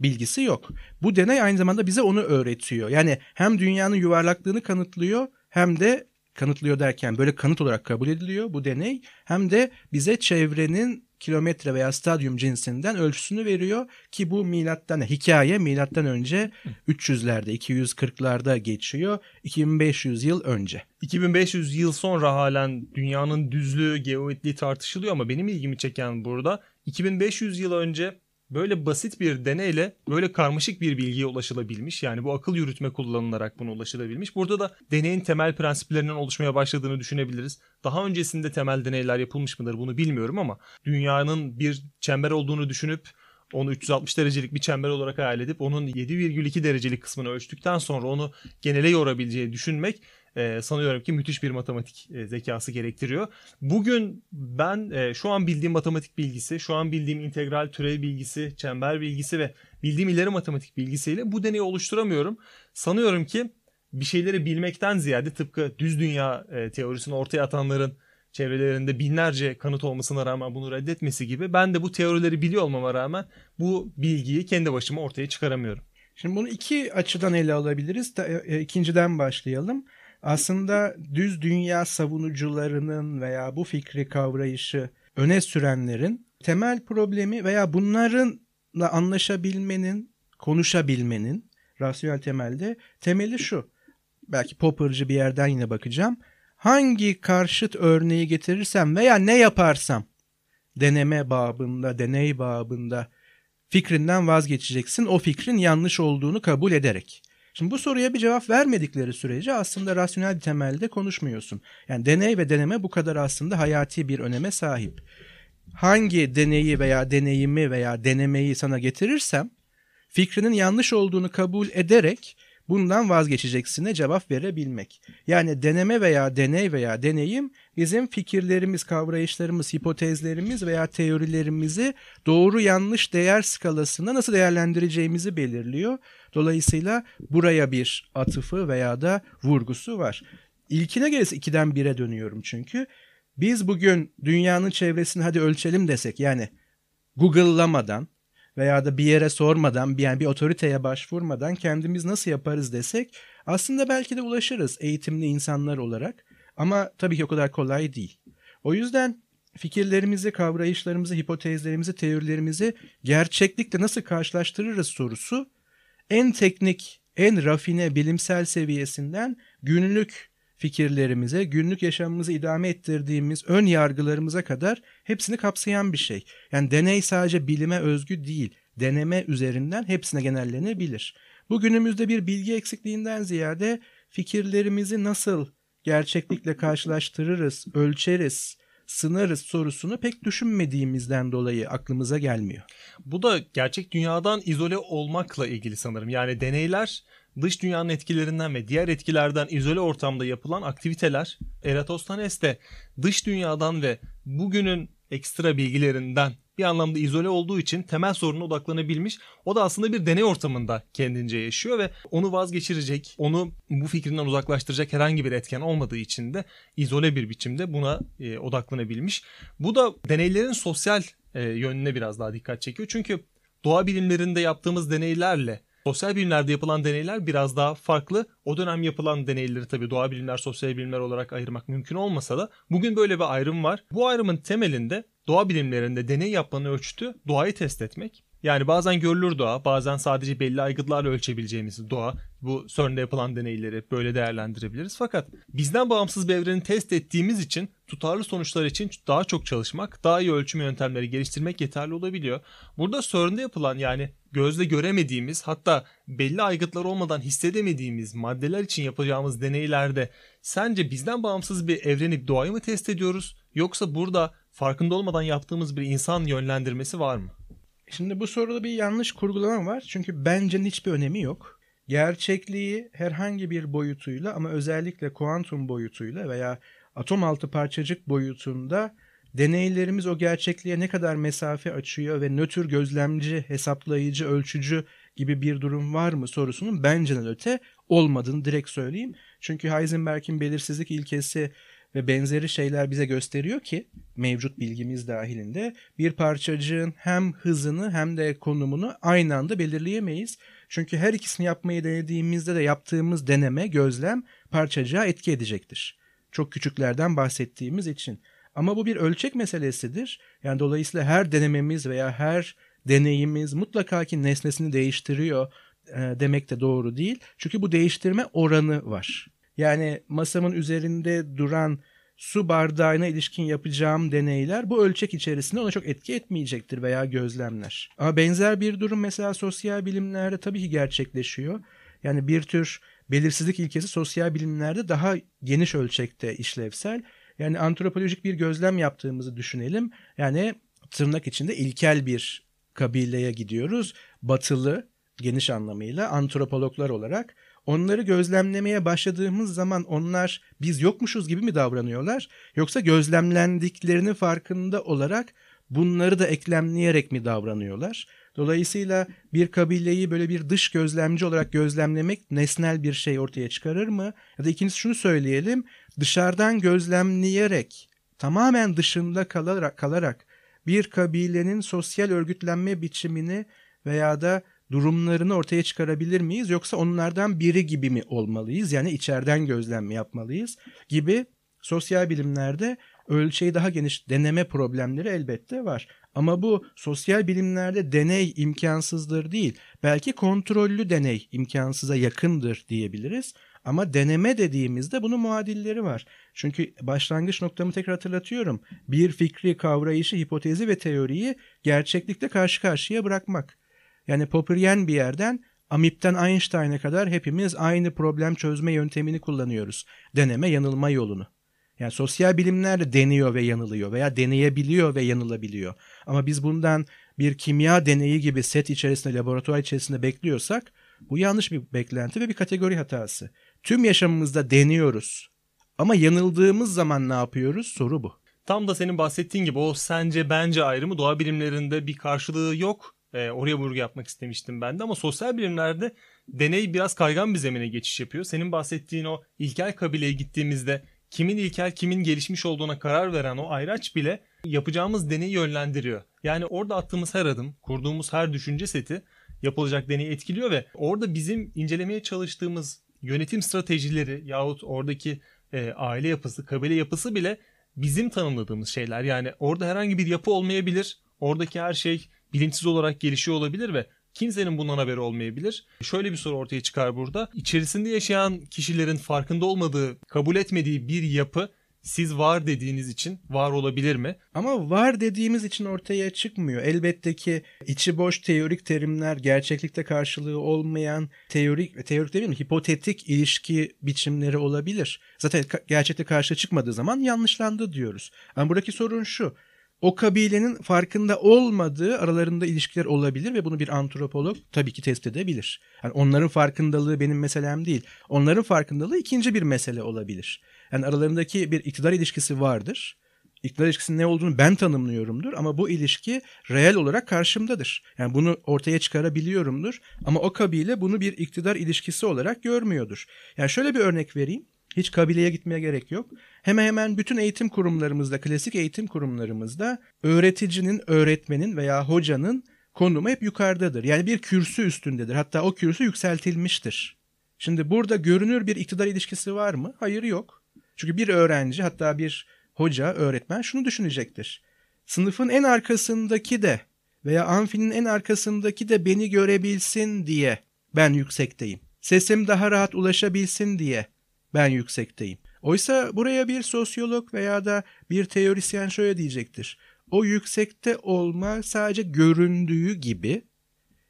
bilgisi yok. Bu deney aynı zamanda bize onu öğretiyor. Yani hem dünyanın yuvarlaklığını kanıtlıyor hem de kanıtlıyor derken böyle kanıt olarak kabul ediliyor bu deney hem de bize çevrenin kilometre veya stadyum cinsinden ölçüsünü veriyor ki bu milattan hikaye milattan önce 300'lerde 240'larda geçiyor 2500 yıl önce. 2500 yıl sonra halen dünyanın düzlüğü, geometriği tartışılıyor ama benim ilgimi çeken burada 2500 yıl önce böyle basit bir deneyle böyle karmaşık bir bilgiye ulaşılabilmiş. Yani bu akıl yürütme kullanılarak buna ulaşılabilmiş. Burada da deneyin temel prensiplerinden oluşmaya başladığını düşünebiliriz. Daha öncesinde temel deneyler yapılmış mıdır bunu bilmiyorum ama dünyanın bir çember olduğunu düşünüp onu 360 derecelik bir çember olarak hayal edip onun 7,2 derecelik kısmını ölçtükten sonra onu genele yorabileceği düşünmek e, sanıyorum ki müthiş bir matematik e, zekası gerektiriyor. Bugün ben e, şu an bildiğim matematik bilgisi, şu an bildiğim integral türev bilgisi, çember bilgisi ve bildiğim ileri matematik bilgisiyle bu deneyi oluşturamıyorum. Sanıyorum ki bir şeyleri bilmekten ziyade tıpkı düz dünya e, teorisini ortaya atanların çevrelerinde binlerce kanıt olmasına rağmen bunu reddetmesi gibi ben de bu teorileri biliyor olmama rağmen bu bilgiyi kendi başıma ortaya çıkaramıyorum. Şimdi bunu iki açıdan ele alabiliriz. E, ikinciden başlayalım aslında düz dünya savunucularının veya bu fikri kavrayışı öne sürenlerin temel problemi veya bunlarınla anlaşabilmenin, konuşabilmenin rasyonel temelde temeli şu. Belki Popper'cı bir yerden yine bakacağım. Hangi karşıt örneği getirirsem veya ne yaparsam deneme babında, deney babında fikrinden vazgeçeceksin. O fikrin yanlış olduğunu kabul ederek. Şimdi bu soruya bir cevap vermedikleri sürece aslında rasyonel temelde konuşmuyorsun. Yani deney ve deneme bu kadar aslında hayati bir öneme sahip. Hangi deneyi veya deneyimi veya denemeyi sana getirirsem fikrinin yanlış olduğunu kabul ederek bundan vazgeçeceksine cevap verebilmek. Yani deneme veya deney veya deneyim bizim fikirlerimiz, kavrayışlarımız, hipotezlerimiz veya teorilerimizi doğru yanlış değer skalasında nasıl değerlendireceğimizi belirliyor. Dolayısıyla buraya bir atıfı veya da vurgusu var. İlkine gelirse 2'den 1'e dönüyorum çünkü. Biz bugün dünyanın çevresini hadi ölçelim desek yani Google'lamadan veya da bir yere sormadan yani bir otoriteye başvurmadan kendimiz nasıl yaparız desek aslında belki de ulaşırız eğitimli insanlar olarak ama tabii ki o kadar kolay değil. O yüzden fikirlerimizi, kavrayışlarımızı, hipotezlerimizi, teorilerimizi gerçeklikle nasıl karşılaştırırız sorusu en teknik, en rafine bilimsel seviyesinden günlük fikirlerimize, günlük yaşamımızı idame ettirdiğimiz ön yargılarımıza kadar hepsini kapsayan bir şey. Yani deney sadece bilime özgü değil, deneme üzerinden hepsine genellenebilir. Bugünümüzde bir bilgi eksikliğinden ziyade fikirlerimizi nasıl gerçeklikle karşılaştırırız, ölçeriz, sınarız sorusunu pek düşünmediğimizden dolayı aklımıza gelmiyor. Bu da gerçek dünyadan izole olmakla ilgili sanırım. Yani deneyler dış dünyanın etkilerinden ve diğer etkilerden izole ortamda yapılan aktiviteler Eratosthenes de dış dünyadan ve bugünün ekstra bilgilerinden bir anlamda izole olduğu için temel soruna odaklanabilmiş. O da aslında bir deney ortamında kendince yaşıyor ve onu vazgeçirecek, onu bu fikrinden uzaklaştıracak herhangi bir etken olmadığı için de izole bir biçimde buna e, odaklanabilmiş. Bu da deneylerin sosyal e, yönüne biraz daha dikkat çekiyor. Çünkü doğa bilimlerinde yaptığımız deneylerle Sosyal bilimlerde yapılan deneyler biraz daha farklı. O dönem yapılan deneyleri tabii doğa bilimler, sosyal bilimler olarak ayırmak mümkün olmasa da bugün böyle bir ayrım var. Bu ayrımın temelinde doğa bilimlerinde deney yapmanın ölçütü doğayı test etmek. Yani bazen görülür doğa, bazen sadece belli aygıtlarla ölçebileceğimiz doğa. Bu CERN'de yapılan deneyleri böyle değerlendirebiliriz. Fakat bizden bağımsız bir evreni test ettiğimiz için tutarlı sonuçlar için daha çok çalışmak, daha iyi ölçüm yöntemleri geliştirmek yeterli olabiliyor. Burada CERN'de yapılan yani gözle göremediğimiz hatta belli aygıtlar olmadan hissedemediğimiz maddeler için yapacağımız deneylerde sence bizden bağımsız bir evreni doğayı mı test ediyoruz Yoksa burada farkında olmadan yaptığımız bir insan yönlendirmesi var mı? Şimdi bu soruda bir yanlış kurgulama var. Çünkü bence hiçbir önemi yok. Gerçekliği herhangi bir boyutuyla ama özellikle kuantum boyutuyla veya atom altı parçacık boyutunda deneylerimiz o gerçekliğe ne kadar mesafe açıyor ve nötr gözlemci, hesaplayıcı, ölçücü gibi bir durum var mı sorusunun bence öte olmadığını direkt söyleyeyim. Çünkü Heisenberg'in belirsizlik ilkesi ve benzeri şeyler bize gösteriyor ki mevcut bilgimiz dahilinde bir parçacığın hem hızını hem de konumunu aynı anda belirleyemeyiz. Çünkü her ikisini yapmayı denediğimizde de yaptığımız deneme, gözlem parçacığa etki edecektir. Çok küçüklerden bahsettiğimiz için. Ama bu bir ölçek meselesidir. Yani dolayısıyla her denememiz veya her deneyimiz mutlaka ki nesnesini değiştiriyor e, demek de doğru değil. Çünkü bu değiştirme oranı var. Yani masamın üzerinde duran su bardağına ilişkin yapacağım deneyler bu ölçek içerisinde ona çok etki etmeyecektir veya gözlemler. Ama benzer bir durum mesela sosyal bilimlerde tabii ki gerçekleşiyor. Yani bir tür belirsizlik ilkesi sosyal bilimlerde daha geniş ölçekte işlevsel. Yani antropolojik bir gözlem yaptığımızı düşünelim. Yani tırnak içinde ilkel bir kabileye gidiyoruz. Batılı geniş anlamıyla antropologlar olarak onları gözlemlemeye başladığımız zaman onlar biz yokmuşuz gibi mi davranıyorlar yoksa gözlemlendiklerini farkında olarak bunları da eklemleyerek mi davranıyorlar? Dolayısıyla bir kabileyi böyle bir dış gözlemci olarak gözlemlemek nesnel bir şey ortaya çıkarır mı? Ya da ikincisi şunu söyleyelim. Dışarıdan gözlemleyerek tamamen dışında kalarak, kalarak bir kabilenin sosyal örgütlenme biçimini veya da durumlarını ortaya çıkarabilir miyiz yoksa onlardan biri gibi mi olmalıyız? Yani içeriden gözlem mi yapmalıyız gibi sosyal bilimlerde ölçeği daha geniş deneme problemleri elbette var. Ama bu sosyal bilimlerde deney imkansızdır değil. Belki kontrollü deney imkansıza yakındır diyebiliriz. Ama deneme dediğimizde bunun muadilleri var. Çünkü başlangıç noktamı tekrar hatırlatıyorum. Bir fikri, kavrayışı, hipotezi ve teoriyi gerçeklikle karşı karşıya bırakmak. Yani Popperyen bir yerden Amip'ten Einstein'a kadar hepimiz aynı problem çözme yöntemini kullanıyoruz. Deneme yanılma yolunu. Yani sosyal bilimler deniyor ve yanılıyor veya deneyebiliyor ve yanılabiliyor. Ama biz bundan bir kimya deneyi gibi set içerisinde, laboratuvar içerisinde bekliyorsak bu yanlış bir beklenti ve bir kategori hatası. Tüm yaşamımızda deniyoruz. Ama yanıldığımız zaman ne yapıyoruz? Soru bu. Tam da senin bahsettiğin gibi o sence bence ayrımı doğa bilimlerinde bir karşılığı yok. E, oraya vurgu yapmak istemiştim ben de ama sosyal bilimlerde deney biraz kaygan bir zemine geçiş yapıyor. Senin bahsettiğin o ilkel kabileye gittiğimizde kimin ilkel kimin gelişmiş olduğuna karar veren o ayraç bile yapacağımız deneyi yönlendiriyor. Yani orada attığımız her adım, kurduğumuz her düşünce seti yapılacak deneyi etkiliyor ve orada bizim incelemeye çalıştığımız yönetim stratejileri yahut oradaki e, aile yapısı, kabile yapısı bile bizim tanımladığımız şeyler. Yani orada herhangi bir yapı olmayabilir. Oradaki her şey bilinçsiz olarak gelişiyor olabilir ve kimsenin bundan haberi olmayabilir. Şöyle bir soru ortaya çıkar burada. İçerisinde yaşayan kişilerin farkında olmadığı, kabul etmediği bir yapı siz var dediğiniz için var olabilir mi? Ama var dediğimiz için ortaya çıkmıyor. Elbette ki içi boş teorik terimler, gerçeklikte karşılığı olmayan teorik, teorik değil mi? Hipotetik ilişki biçimleri olabilir. Zaten gerçekte karşı çıkmadığı zaman yanlışlandı diyoruz. Ama buradaki sorun şu o kabilenin farkında olmadığı aralarında ilişkiler olabilir ve bunu bir antropolog tabii ki test edebilir. Yani onların farkındalığı benim meselem değil. Onların farkındalığı ikinci bir mesele olabilir. Yani aralarındaki bir iktidar ilişkisi vardır. İktidar ilişkisinin ne olduğunu ben tanımlıyorumdur ama bu ilişki reel olarak karşımdadır. Yani bunu ortaya çıkarabiliyorumdur ama o kabile bunu bir iktidar ilişkisi olarak görmüyordur. Yani şöyle bir örnek vereyim. Hiç kabileye gitmeye gerek yok. Hemen hemen bütün eğitim kurumlarımızda, klasik eğitim kurumlarımızda öğreticinin, öğretmenin veya hocanın konumu hep yukarıdadır. Yani bir kürsü üstündedir. Hatta o kürsü yükseltilmiştir. Şimdi burada görünür bir iktidar ilişkisi var mı? Hayır yok. Çünkü bir öğrenci hatta bir hoca, öğretmen şunu düşünecektir. Sınıfın en arkasındaki de veya amfinin en arkasındaki de beni görebilsin diye ben yüksekteyim. Sesim daha rahat ulaşabilsin diye ben yüksekteyim. Oysa buraya bir sosyolog veya da bir teorisyen şöyle diyecektir. O yüksekte olma sadece göründüğü gibi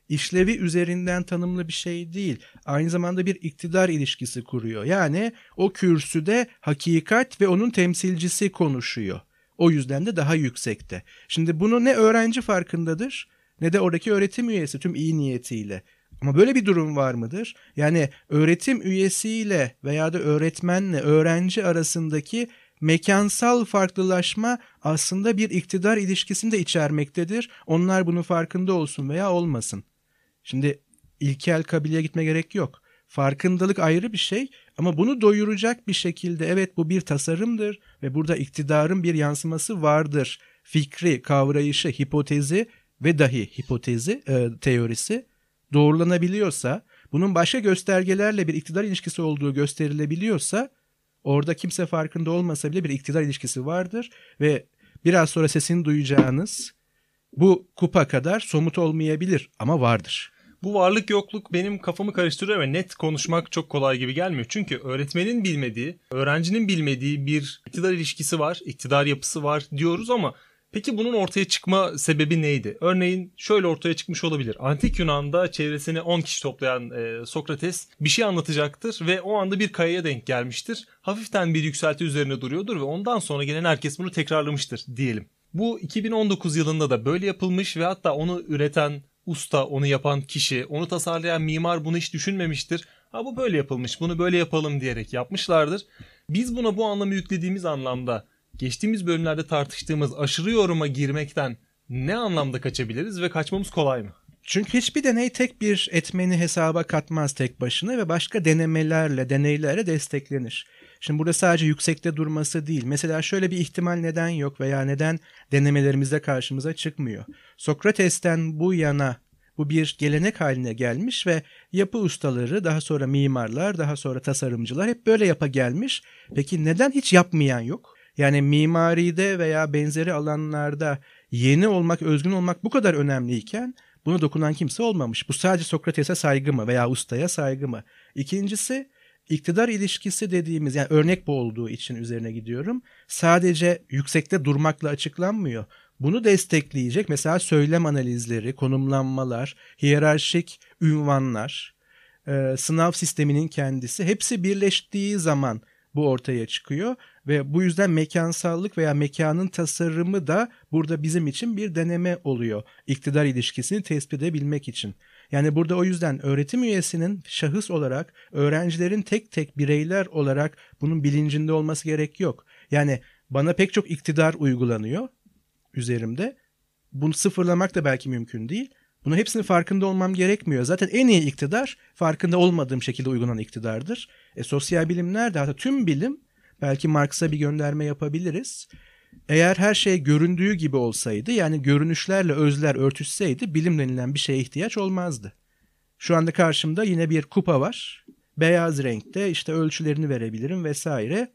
işlevi üzerinden tanımlı bir şey değil. Aynı zamanda bir iktidar ilişkisi kuruyor. Yani o kürsüde hakikat ve onun temsilcisi konuşuyor. O yüzden de daha yüksekte. Şimdi bunu ne öğrenci farkındadır ne de oradaki öğretim üyesi tüm iyi niyetiyle. Ama böyle bir durum var mıdır? Yani öğretim üyesiyle veya da öğretmenle öğrenci arasındaki mekansal farklılaşma aslında bir iktidar ilişkisini de içermektedir. Onlar bunun farkında olsun veya olmasın. Şimdi ilkel kabileye gitme gerek yok. Farkındalık ayrı bir şey ama bunu doyuracak bir şekilde evet bu bir tasarımdır ve burada iktidarın bir yansıması vardır. Fikri, kavrayışı, hipotezi ve dahi hipotezi, e, teorisi doğrulanabiliyorsa, bunun başka göstergelerle bir iktidar ilişkisi olduğu gösterilebiliyorsa orada kimse farkında olmasa bile bir iktidar ilişkisi vardır ve biraz sonra sesini duyacağınız bu kupa kadar somut olmayabilir ama vardır. Bu varlık yokluk benim kafamı karıştırıyor ve net konuşmak çok kolay gibi gelmiyor. Çünkü öğretmenin bilmediği, öğrencinin bilmediği bir iktidar ilişkisi var, iktidar yapısı var diyoruz ama Peki bunun ortaya çıkma sebebi neydi? Örneğin şöyle ortaya çıkmış olabilir. Antik Yunan'da çevresine 10 kişi toplayan e, Sokrates bir şey anlatacaktır ve o anda bir kayaya denk gelmiştir. Hafiften bir yükselti üzerine duruyordur ve ondan sonra gelen herkes bunu tekrarlamıştır diyelim. Bu 2019 yılında da böyle yapılmış ve hatta onu üreten usta, onu yapan kişi, onu tasarlayan mimar bunu hiç düşünmemiştir. Ha bu böyle yapılmış, bunu böyle yapalım diyerek yapmışlardır. Biz buna bu anlamı yüklediğimiz anlamda geçtiğimiz bölümlerde tartıştığımız aşırı yoruma girmekten ne anlamda kaçabiliriz ve kaçmamız kolay mı? Çünkü hiçbir deney tek bir etmeni hesaba katmaz tek başına ve başka denemelerle, deneylerle desteklenir. Şimdi burada sadece yüksekte durması değil. Mesela şöyle bir ihtimal neden yok veya neden denemelerimizde karşımıza çıkmıyor. Sokrates'ten bu yana bu bir gelenek haline gelmiş ve yapı ustaları, daha sonra mimarlar, daha sonra tasarımcılar hep böyle yapa gelmiş. Peki neden hiç yapmayan yok? Yani mimaride veya benzeri alanlarda yeni olmak, özgün olmak bu kadar önemliyken buna dokunan kimse olmamış. Bu sadece Sokrates'e saygı mı veya ustaya saygı mı? İkincisi iktidar ilişkisi dediğimiz yani örnek bu olduğu için üzerine gidiyorum. Sadece yüksekte durmakla açıklanmıyor. Bunu destekleyecek mesela söylem analizleri, konumlanmalar, hiyerarşik ünvanlar, sınav sisteminin kendisi hepsi birleştiği zaman bu ortaya çıkıyor ve bu yüzden mekansallık veya mekanın tasarımı da burada bizim için bir deneme oluyor. İktidar ilişkisini tespit edebilmek için. Yani burada o yüzden öğretim üyesinin şahıs olarak, öğrencilerin tek tek bireyler olarak bunun bilincinde olması gerek yok. Yani bana pek çok iktidar uygulanıyor üzerimde. Bunu sıfırlamak da belki mümkün değil. Bunu hepsinin farkında olmam gerekmiyor. Zaten en iyi iktidar farkında olmadığım şekilde uygulanan iktidardır. E, sosyal bilimler de hatta tüm bilim belki Marx'a bir gönderme yapabiliriz. Eğer her şey göründüğü gibi olsaydı yani görünüşlerle özler örtüşseydi bilim denilen bir şeye ihtiyaç olmazdı. Şu anda karşımda yine bir kupa var. Beyaz renkte işte ölçülerini verebilirim vesaire.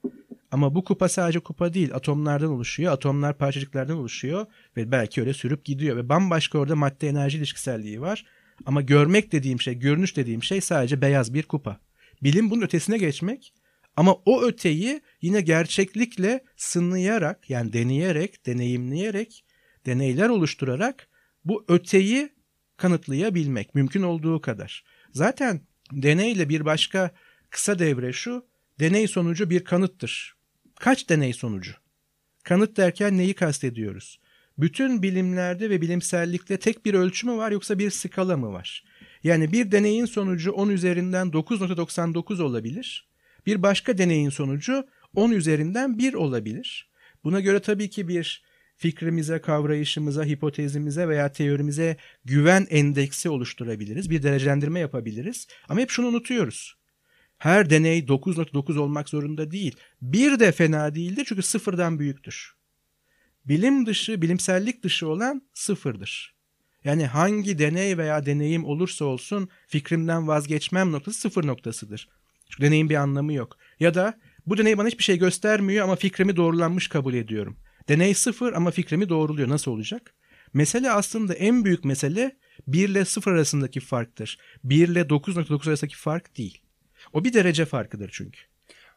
Ama bu kupa sadece kupa değil. Atomlardan oluşuyor. Atomlar parçacıklardan oluşuyor. Ve belki öyle sürüp gidiyor. Ve bambaşka orada madde enerji ilişkiselliği var. Ama görmek dediğim şey, görünüş dediğim şey sadece beyaz bir kupa. Bilim bunun ötesine geçmek. Ama o öteyi yine gerçeklikle sınlayarak yani deneyerek, deneyimleyerek, deneyler oluşturarak bu öteyi kanıtlayabilmek mümkün olduğu kadar. Zaten deneyle bir başka kısa devre şu, deney sonucu bir kanıttır. Kaç deney sonucu? Kanıt derken neyi kastediyoruz? Bütün bilimlerde ve bilimsellikte tek bir ölçü mü var yoksa bir skala mı var? Yani bir deneyin sonucu 10 üzerinden 9.99 olabilir. Bir başka deneyin sonucu 10 üzerinden 1 olabilir. Buna göre tabii ki bir fikrimize, kavrayışımıza, hipotezimize veya teorimize güven endeksi oluşturabiliriz. Bir derecelendirme yapabiliriz. Ama hep şunu unutuyoruz. Her deney 9.9 olmak zorunda değil. Bir de fena değildir çünkü sıfırdan büyüktür. Bilim dışı, bilimsellik dışı olan sıfırdır. Yani hangi deney veya deneyim olursa olsun fikrimden vazgeçmem noktası sıfır noktasıdır. Çünkü deneyin bir anlamı yok. Ya da bu deney bana hiçbir şey göstermiyor ama fikrimi doğrulanmış kabul ediyorum. Deney sıfır ama fikrimi doğruluyor. Nasıl olacak? Mesele aslında en büyük mesele 1 ile 0 arasındaki farktır. 1 ile 9.9 arasındaki fark değil. O bir derece farkıdır çünkü.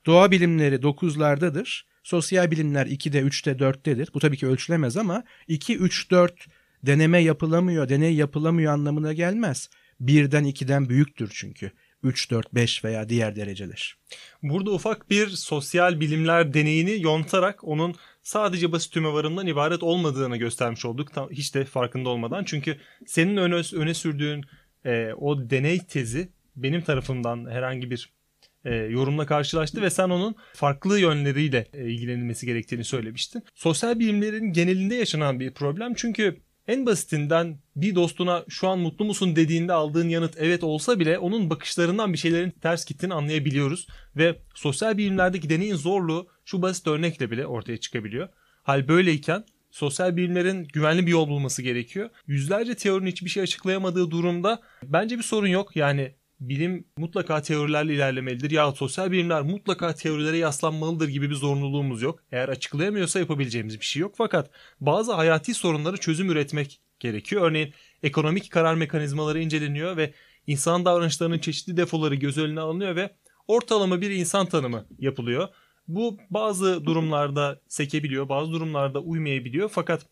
Doğa bilimleri 9'lardadır. Sosyal bilimler 2'de, 3'te, 4'tedir. Bu tabii ki ölçülemez ama 2, 3, 4 deneme yapılamıyor, deney yapılamıyor anlamına gelmez. Birden 2'den büyüktür çünkü. 3, 4, 5 veya diğer dereceler. Burada ufak bir sosyal bilimler deneyini yontarak onun sadece basit tümevarından ibaret olmadığını göstermiş olduk. Hiç de farkında olmadan. Çünkü senin öne, öne sürdüğün e, o deney tezi benim tarafımdan herhangi bir e, yorumla karşılaştı ve sen onun farklı yönleriyle e, ilgilenilmesi gerektiğini söylemiştin. Sosyal bilimlerin genelinde yaşanan bir problem çünkü en basitinden bir dostuna şu an mutlu musun dediğinde aldığın yanıt evet olsa bile onun bakışlarından bir şeylerin ters gittiğini anlayabiliyoruz. Ve sosyal bilimlerdeki deneyin zorluğu şu basit örnekle bile ortaya çıkabiliyor. Hal böyleyken sosyal bilimlerin güvenli bir yol bulması gerekiyor. Yüzlerce teorinin hiçbir şey açıklayamadığı durumda bence bir sorun yok. Yani bilim mutlaka teorilerle ilerlemelidir ya sosyal bilimler mutlaka teorilere yaslanmalıdır gibi bir zorunluluğumuz yok. Eğer açıklayamıyorsa yapabileceğimiz bir şey yok. Fakat bazı hayati sorunları çözüm üretmek gerekiyor. Örneğin ekonomik karar mekanizmaları inceleniyor ve insan davranışlarının çeşitli defoları göz önüne alınıyor ve ortalama bir insan tanımı yapılıyor. Bu bazı durumlarda sekebiliyor, bazı durumlarda uymayabiliyor. Fakat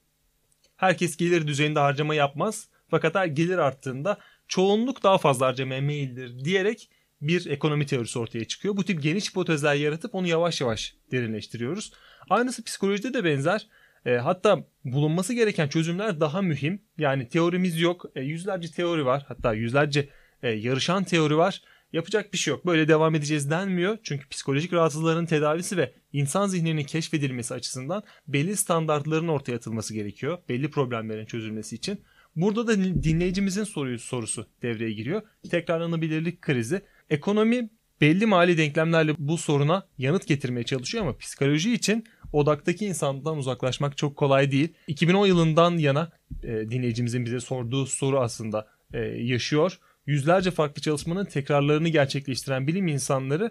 herkes gelir düzeyinde harcama yapmaz. Fakat gelir arttığında çoğunluk daha fazla harcamaya meyillidir diyerek bir ekonomi teorisi ortaya çıkıyor. Bu tip geniş hipotezler yaratıp onu yavaş yavaş derinleştiriyoruz. Aynısı psikolojide de benzer. E, hatta bulunması gereken çözümler daha mühim. Yani teorimiz yok. E, yüzlerce teori var. Hatta yüzlerce e, yarışan teori var. Yapacak bir şey yok. Böyle devam edeceğiz denmiyor. Çünkü psikolojik rahatsızlıkların tedavisi ve insan zihninin keşfedilmesi açısından belli standartların ortaya atılması gerekiyor. Belli problemlerin çözülmesi için. Burada da dinleyicimizin soruyu, sorusu devreye giriyor. Tekrarlanabilirlik krizi. Ekonomi belli mali denklemlerle bu soruna yanıt getirmeye çalışıyor ama psikoloji için odaktaki insandan uzaklaşmak çok kolay değil. 2010 yılından yana e, dinleyicimizin bize sorduğu soru aslında e, yaşıyor. Yüzlerce farklı çalışmanın tekrarlarını gerçekleştiren bilim insanları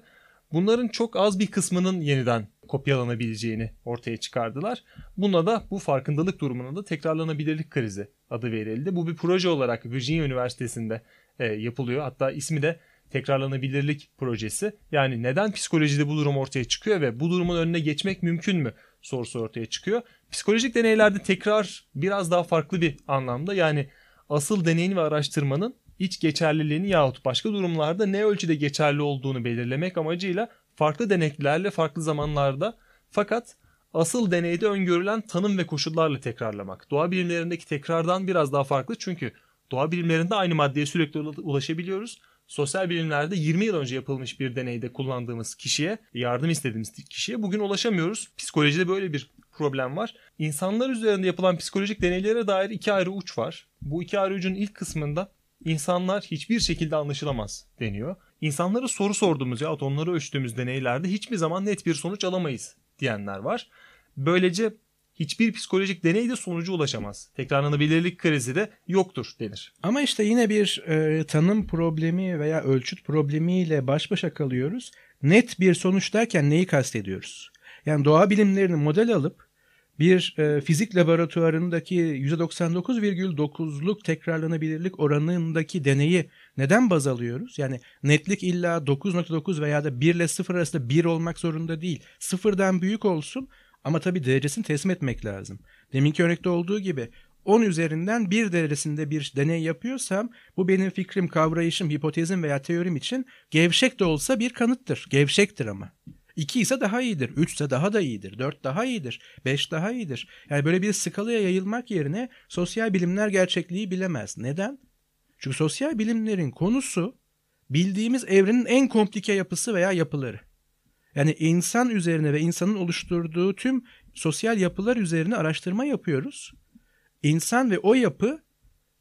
bunların çok az bir kısmının yeniden kopyalanabileceğini ortaya çıkardılar. Buna da bu farkındalık durumuna da tekrarlanabilirlik krizi adı verildi. Bu bir proje olarak Virginia Üniversitesi'nde e, yapılıyor. Hatta ismi de tekrarlanabilirlik projesi. Yani neden psikolojide bu durum ortaya çıkıyor ve bu durumun önüne geçmek mümkün mü sorusu ortaya çıkıyor. Psikolojik deneylerde tekrar biraz daha farklı bir anlamda yani asıl deneyin ve araştırmanın iç geçerliliğini yahut başka durumlarda ne ölçüde geçerli olduğunu belirlemek amacıyla farklı deneklerle farklı zamanlarda fakat asıl deneyde öngörülen tanım ve koşullarla tekrarlamak. Doğa bilimlerindeki tekrardan biraz daha farklı çünkü doğa bilimlerinde aynı maddeye sürekli ulaşabiliyoruz. Sosyal bilimlerde 20 yıl önce yapılmış bir deneyde kullandığımız kişiye, yardım istediğimiz kişiye bugün ulaşamıyoruz. Psikolojide böyle bir problem var. İnsanlar üzerinde yapılan psikolojik deneylere dair iki ayrı uç var. Bu iki ayrı ucun ilk kısmında insanlar hiçbir şekilde anlaşılamaz deniyor. İnsanlara soru sorduğumuz ya onları ölçtüğümüz deneylerde hiçbir zaman net bir sonuç alamayız diyenler var. Böylece hiçbir psikolojik deney de sonucu ulaşamaz. Tekrarlanabilirlik krizi de yoktur denir. Ama işte yine bir e, tanım problemi veya ölçüt problemiyle baş başa kalıyoruz. Net bir sonuç derken neyi kastediyoruz? Yani doğa bilimlerini model alıp bir e, fizik laboratuvarındaki %99,9'luk tekrarlanabilirlik oranındaki deneyi neden baz alıyoruz? Yani netlik illa 9.9 veya da 1 ile 0 arasında 1 olmak zorunda değil. Sıfırdan büyük olsun ama tabii derecesini teslim etmek lazım. Deminki örnekte olduğu gibi 10 üzerinden 1 derecesinde bir deney yapıyorsam bu benim fikrim, kavrayışım, hipotezim veya teorim için gevşek de olsa bir kanıttır. Gevşektir ama. 2 ise daha iyidir, 3 ise daha da iyidir, 4 daha iyidir, 5 daha iyidir. Yani böyle bir skalaya yayılmak yerine sosyal bilimler gerçekliği bilemez. Neden? Çünkü sosyal bilimlerin konusu bildiğimiz evrenin en komplike yapısı veya yapıları. Yani insan üzerine ve insanın oluşturduğu tüm sosyal yapılar üzerine araştırma yapıyoruz. İnsan ve o yapı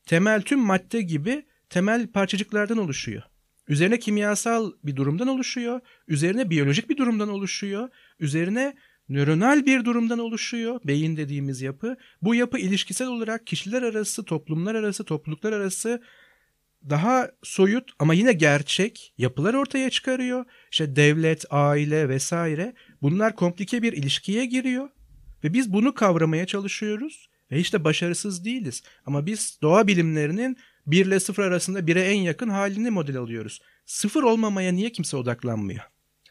temel tüm madde gibi temel parçacıklardan oluşuyor. Üzerine kimyasal bir durumdan oluşuyor, üzerine biyolojik bir durumdan oluşuyor, üzerine nöronal bir durumdan oluşuyor beyin dediğimiz yapı. Bu yapı ilişkisel olarak kişiler arası, toplumlar arası, topluluklar arası daha soyut ama yine gerçek yapılar ortaya çıkarıyor. İşte devlet, aile vesaire bunlar komplike bir ilişkiye giriyor ve biz bunu kavramaya çalışıyoruz ve işte başarısız değiliz. Ama biz doğa bilimlerinin 1 ile 0 arasında 1'e en yakın halini model alıyoruz. Sıfır olmamaya niye kimse odaklanmıyor?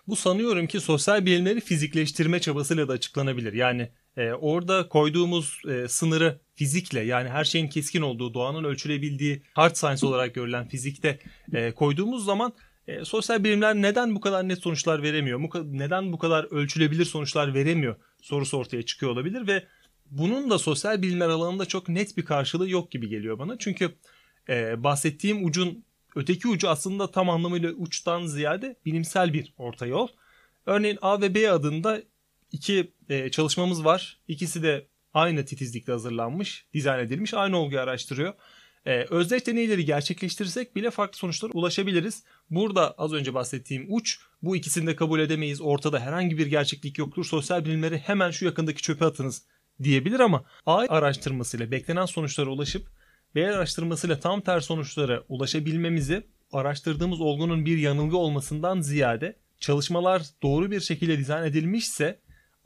Bu sanıyorum ki sosyal bilimleri fizikleştirme çabasıyla da açıklanabilir. Yani e, orada koyduğumuz e, sınırı fizikle yani her şeyin keskin olduğu, doğanın ölçülebildiği hard science olarak görülen fizikte e, koyduğumuz zaman E, sosyal bilimler neden bu kadar net sonuçlar veremiyor? Neden bu kadar ölçülebilir sonuçlar veremiyor? Sorusu ortaya çıkıyor olabilir ve bunun da sosyal bilimler alanında çok net bir karşılığı yok gibi geliyor bana. Çünkü e, bahsettiğim ucun öteki ucu aslında tam anlamıyla uçtan ziyade bilimsel bir orta yol. Örneğin A ve B adında iki e, çalışmamız var. İkisi de aynı titizlikle hazırlanmış, dizayn edilmiş, aynı olguyu araştırıyor. Ee, özdeş deneyleri gerçekleştirirsek bile farklı sonuçlara ulaşabiliriz. Burada az önce bahsettiğim uç bu ikisini de kabul edemeyiz. Ortada herhangi bir gerçeklik yoktur. Sosyal bilimleri hemen şu yakındaki çöpe atınız diyebilir ama A araştırmasıyla beklenen sonuçlara ulaşıp B araştırmasıyla tam ters sonuçlara ulaşabilmemizi araştırdığımız olgunun bir yanılgı olmasından ziyade çalışmalar doğru bir şekilde dizayn edilmişse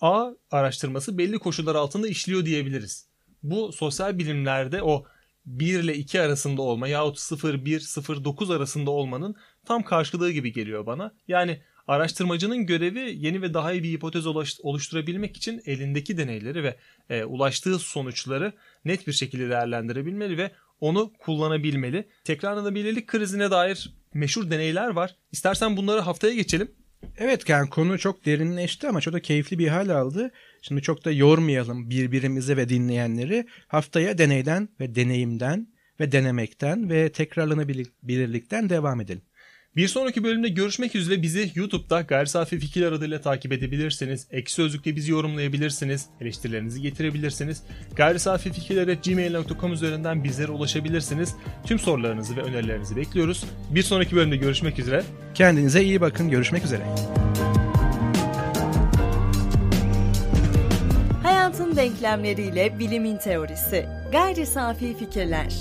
A araştırması belli koşullar altında işliyor diyebiliriz. Bu sosyal bilimlerde o 1 ile 2 arasında olma yahut 0-1-0-9 arasında olmanın tam karşılığı gibi geliyor bana. Yani araştırmacının görevi yeni ve daha iyi bir hipotez oluşturabilmek için elindeki deneyleri ve e, ulaştığı sonuçları net bir şekilde değerlendirebilmeli ve onu kullanabilmeli. Tekrarlanabilirlik krizine dair meşhur deneyler var. İstersen bunları haftaya geçelim. Evet yani konu çok derinleşti ama çok da keyifli bir hal aldı. Şimdi çok da yormayalım birbirimizi ve dinleyenleri. Haftaya deneyden ve deneyimden ve denemekten ve tekrarlanabilirlikten devam edelim. Bir sonraki bölümde görüşmek üzere bizi YouTube'da Gayri Safi Fikirler adıyla takip edebilirsiniz. Ekşi Sözlük'te bizi yorumlayabilirsiniz. Eleştirilerinizi getirebilirsiniz. Gayri Safi Fikirler gmail.com üzerinden bizlere ulaşabilirsiniz. Tüm sorularınızı ve önerilerinizi bekliyoruz. Bir sonraki bölümde görüşmek üzere. Kendinize iyi bakın. Görüşmek üzere. Hayatın denklemleriyle bilimin teorisi. Gayri Safi Fikirler.